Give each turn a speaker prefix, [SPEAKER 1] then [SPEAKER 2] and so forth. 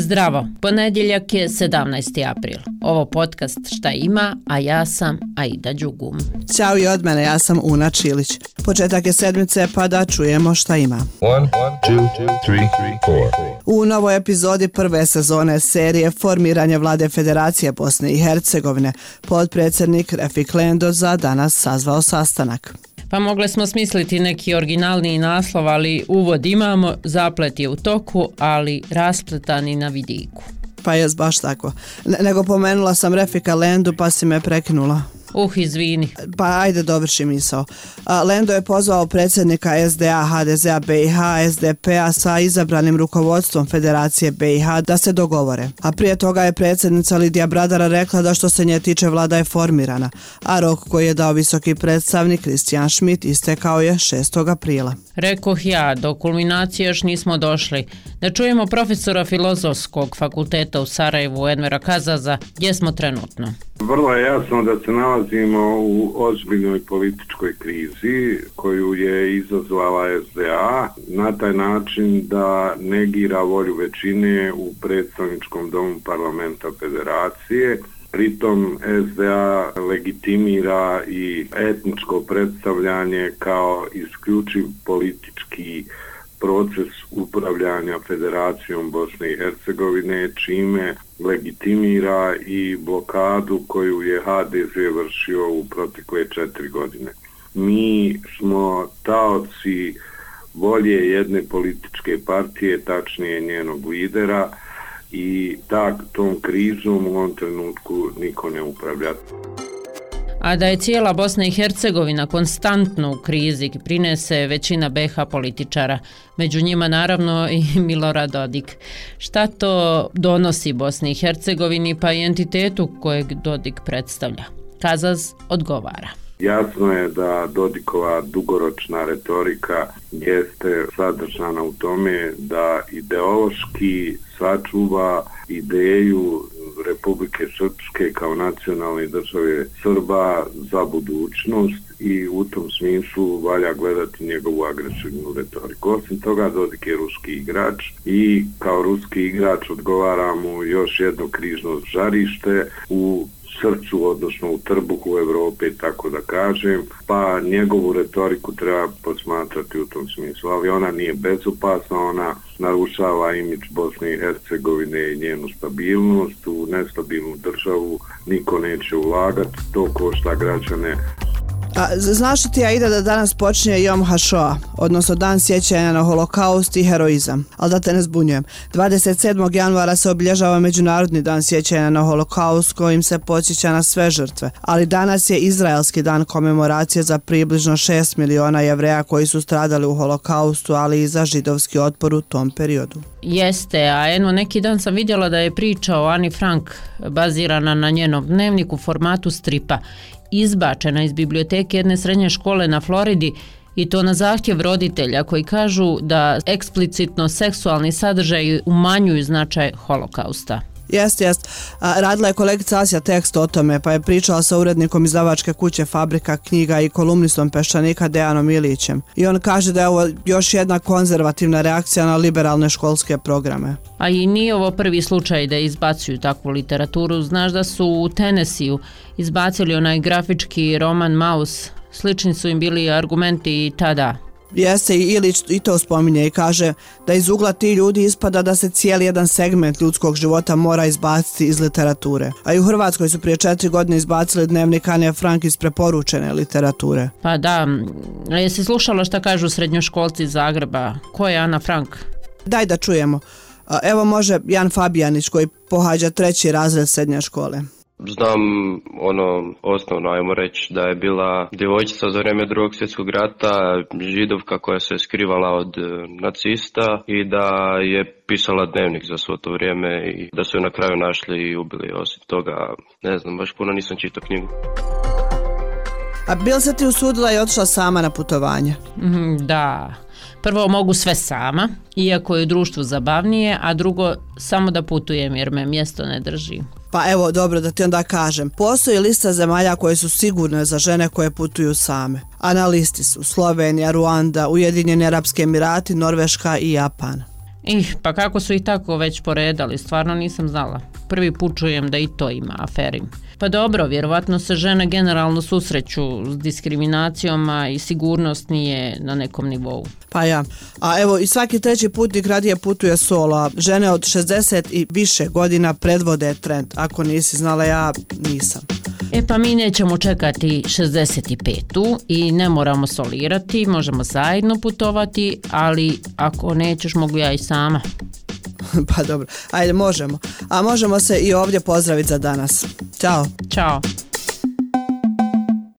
[SPEAKER 1] Zdravo, ponedjeljak je 17. april. Ovo podcast Šta ima, a ja sam Aida Đugum.
[SPEAKER 2] Ćao i od mene, ja sam Una Čilić. Početak je sedmice pa da čujemo šta ima.
[SPEAKER 3] One, one, two, three, four.
[SPEAKER 2] U novoj epizodi prve sezone serije Formiranje vlade Federacije Bosne i Hercegovine podpredsjednik Refik Lendo za danas sazvao sastanak.
[SPEAKER 1] Pa mogle smo smisliti neki originalni naslov, ali uvod imamo, zaplet je u toku, ali raspletani na vidiku.
[SPEAKER 2] Pa je baš tako. Ne, nego pomenula sam Refika Lendu pa si me prekinula.
[SPEAKER 1] Uh, izvini.
[SPEAKER 2] Pa ajde, dovrši misao. Lendo je pozvao predsjednika SDA, HDZ-a BiH, SDP-a sa izabranim rukovodstvom Federacije BiH da se dogovore. A prije toga je predsjednica Lidija Bradara rekla da što se nje tiče vlada je formirana, a rok koji je dao visoki predstavnik Kristijan Schmidt istekao je 6. aprila.
[SPEAKER 1] Rekoh ja, do kulminacije još nismo došli. Da čujemo profesora filozofskog fakulteta u Sarajevu, Envera Kazaza, gdje smo trenutno.
[SPEAKER 4] Vrlo je jasno da se nalazimo u ozbiljnoj političkoj krizi koju je izazvala SDA na taj način da negira volju većine u predstavničkom domu parlamenta federacije. Pritom SDA legitimira i etničko predstavljanje kao isključiv politički proces upravljanja Federacijom Bosne i Hercegovine, čime legitimira i blokadu koju je HDZ vršio u protekle četiri godine. Mi smo taoci volje jedne političke partije, tačnije njenog lidera, i tak tom krizom u ovom trenutku niko ne upravlja
[SPEAKER 1] a da je cijela Bosna i Hercegovina konstantno u krizi prinese većina BH političara, među njima naravno i Milorad Dodik. Šta to donosi Bosni i Hercegovini pa i entitetu kojeg Dodik predstavlja? Kazaz odgovara.
[SPEAKER 4] Jasno je da Dodikova dugoročna retorika jeste sadržana u tome da ideološki sačuva ideju Republike Srpske kao nacionalne države Srba za budućnost i u tom smislu valja gledati njegovu agresivnu retoriku. Osim toga, Dodik je ruski igrač i kao ruski igrač odgovara mu još jedno križno žarište u srcu, odnosno u trbuhu Evrope, tako da kažem, pa njegovu retoriku treba posmatrati u tom smislu, ali ona nije bezopasna, ona narušava imidž Bosne i Hercegovine i njenu stabilnost, u nestabilnu državu niko neće ulagati, to košta građane
[SPEAKER 2] Pa, znaš li ti, Aida, da danas počinje Jom Hašoa, odnosno dan sjećanja na holokaust i heroizam, ali da te ne zbunjujem. 27. januara se obilježava Međunarodni dan sjećanja na holokaust kojim se podsjeća na sve žrtve, ali danas je Izraelski dan komemoracije za približno 6 miliona jevreja koji su stradali u holokaustu, ali i za židovski otpor u tom periodu.
[SPEAKER 1] Jeste, a eno neki dan sam vidjela da je priča o Ani Frank bazirana na njenom dnevniku formatu stripa izbačena iz biblioteke jedne srednje škole na Floridi i to na zahtjev roditelja koji kažu da eksplicitno seksualni sadržaj umanjuju značaj holokausta.
[SPEAKER 2] Jest, jest. Radila je kolegica Asja tekst o tome, pa je pričala sa urednikom izdavačke kuće Fabrika knjiga i kolumnistom peščanika Dejanom Ilićem. I on kaže da je ovo još jedna konzervativna reakcija na liberalne školske programe.
[SPEAKER 1] A i nije ovo prvi slučaj da izbacuju takvu literaturu. Znaš da su u Tenesiju izbacili onaj grafički roman Maus. Slični su im bili argumenti i tada.
[SPEAKER 2] Jeste i Ilić i to spominje i kaže da iz ugla ti ljudi ispada da se cijeli jedan segment ljudskog života mora izbaciti iz literature. A i u Hrvatskoj su prije četiri godine izbacili dnevnik Anja Frank iz preporučene literature.
[SPEAKER 1] Pa da, jesi slušala šta kažu srednjoškolci iz Zagreba? Ko je Ana Frank?
[SPEAKER 2] Daj da čujemo. Evo može Jan Fabijanić koji pohađa treći razred srednje škole.
[SPEAKER 5] Znam ono osnovno, ajmo reći, da je bila djevojčica za vrijeme drugog svjetskog rata, židovka koja se skrivala od e, nacista i da je pisala dnevnik za svo to vrijeme i da su je na kraju našli i ubili. Osim toga, ne znam, baš puno nisam čitao knjigu.
[SPEAKER 2] A bil se ti usudila i otišla sama na putovanje?
[SPEAKER 1] Mm, da. Prvo mogu sve sama, iako je u društvu zabavnije, a drugo samo da putujem jer me mjesto ne drži.
[SPEAKER 2] Pa evo, dobro da ti onda kažem. Postoji lista zemalja koje su sigurne za žene koje putuju same. A na listi su Slovenija, Ruanda, Ujedinjeni Arabski Emirati, Norveška i Japan.
[SPEAKER 1] Ih, pa kako su ih tako već poredali, stvarno nisam znala. Prvi put čujem da i to ima aferim. Pa dobro, vjerovatno se žene generalno susreću s diskriminacijom, a i sigurnost nije na nekom nivou.
[SPEAKER 2] Pa ja. A evo i svaki treći putnik radije putuje solo, a žene od 60 i više godina predvode trend. Ako nisi znala, ja nisam.
[SPEAKER 1] E pa mi nećemo čekati 65-tu i ne moramo solirati, možemo zajedno putovati, ali ako nećeš mogu ja i sama.
[SPEAKER 2] pa dobro, ajde možemo. A možemo se i ovdje pozdraviti za danas. Ćao.
[SPEAKER 1] Ćao.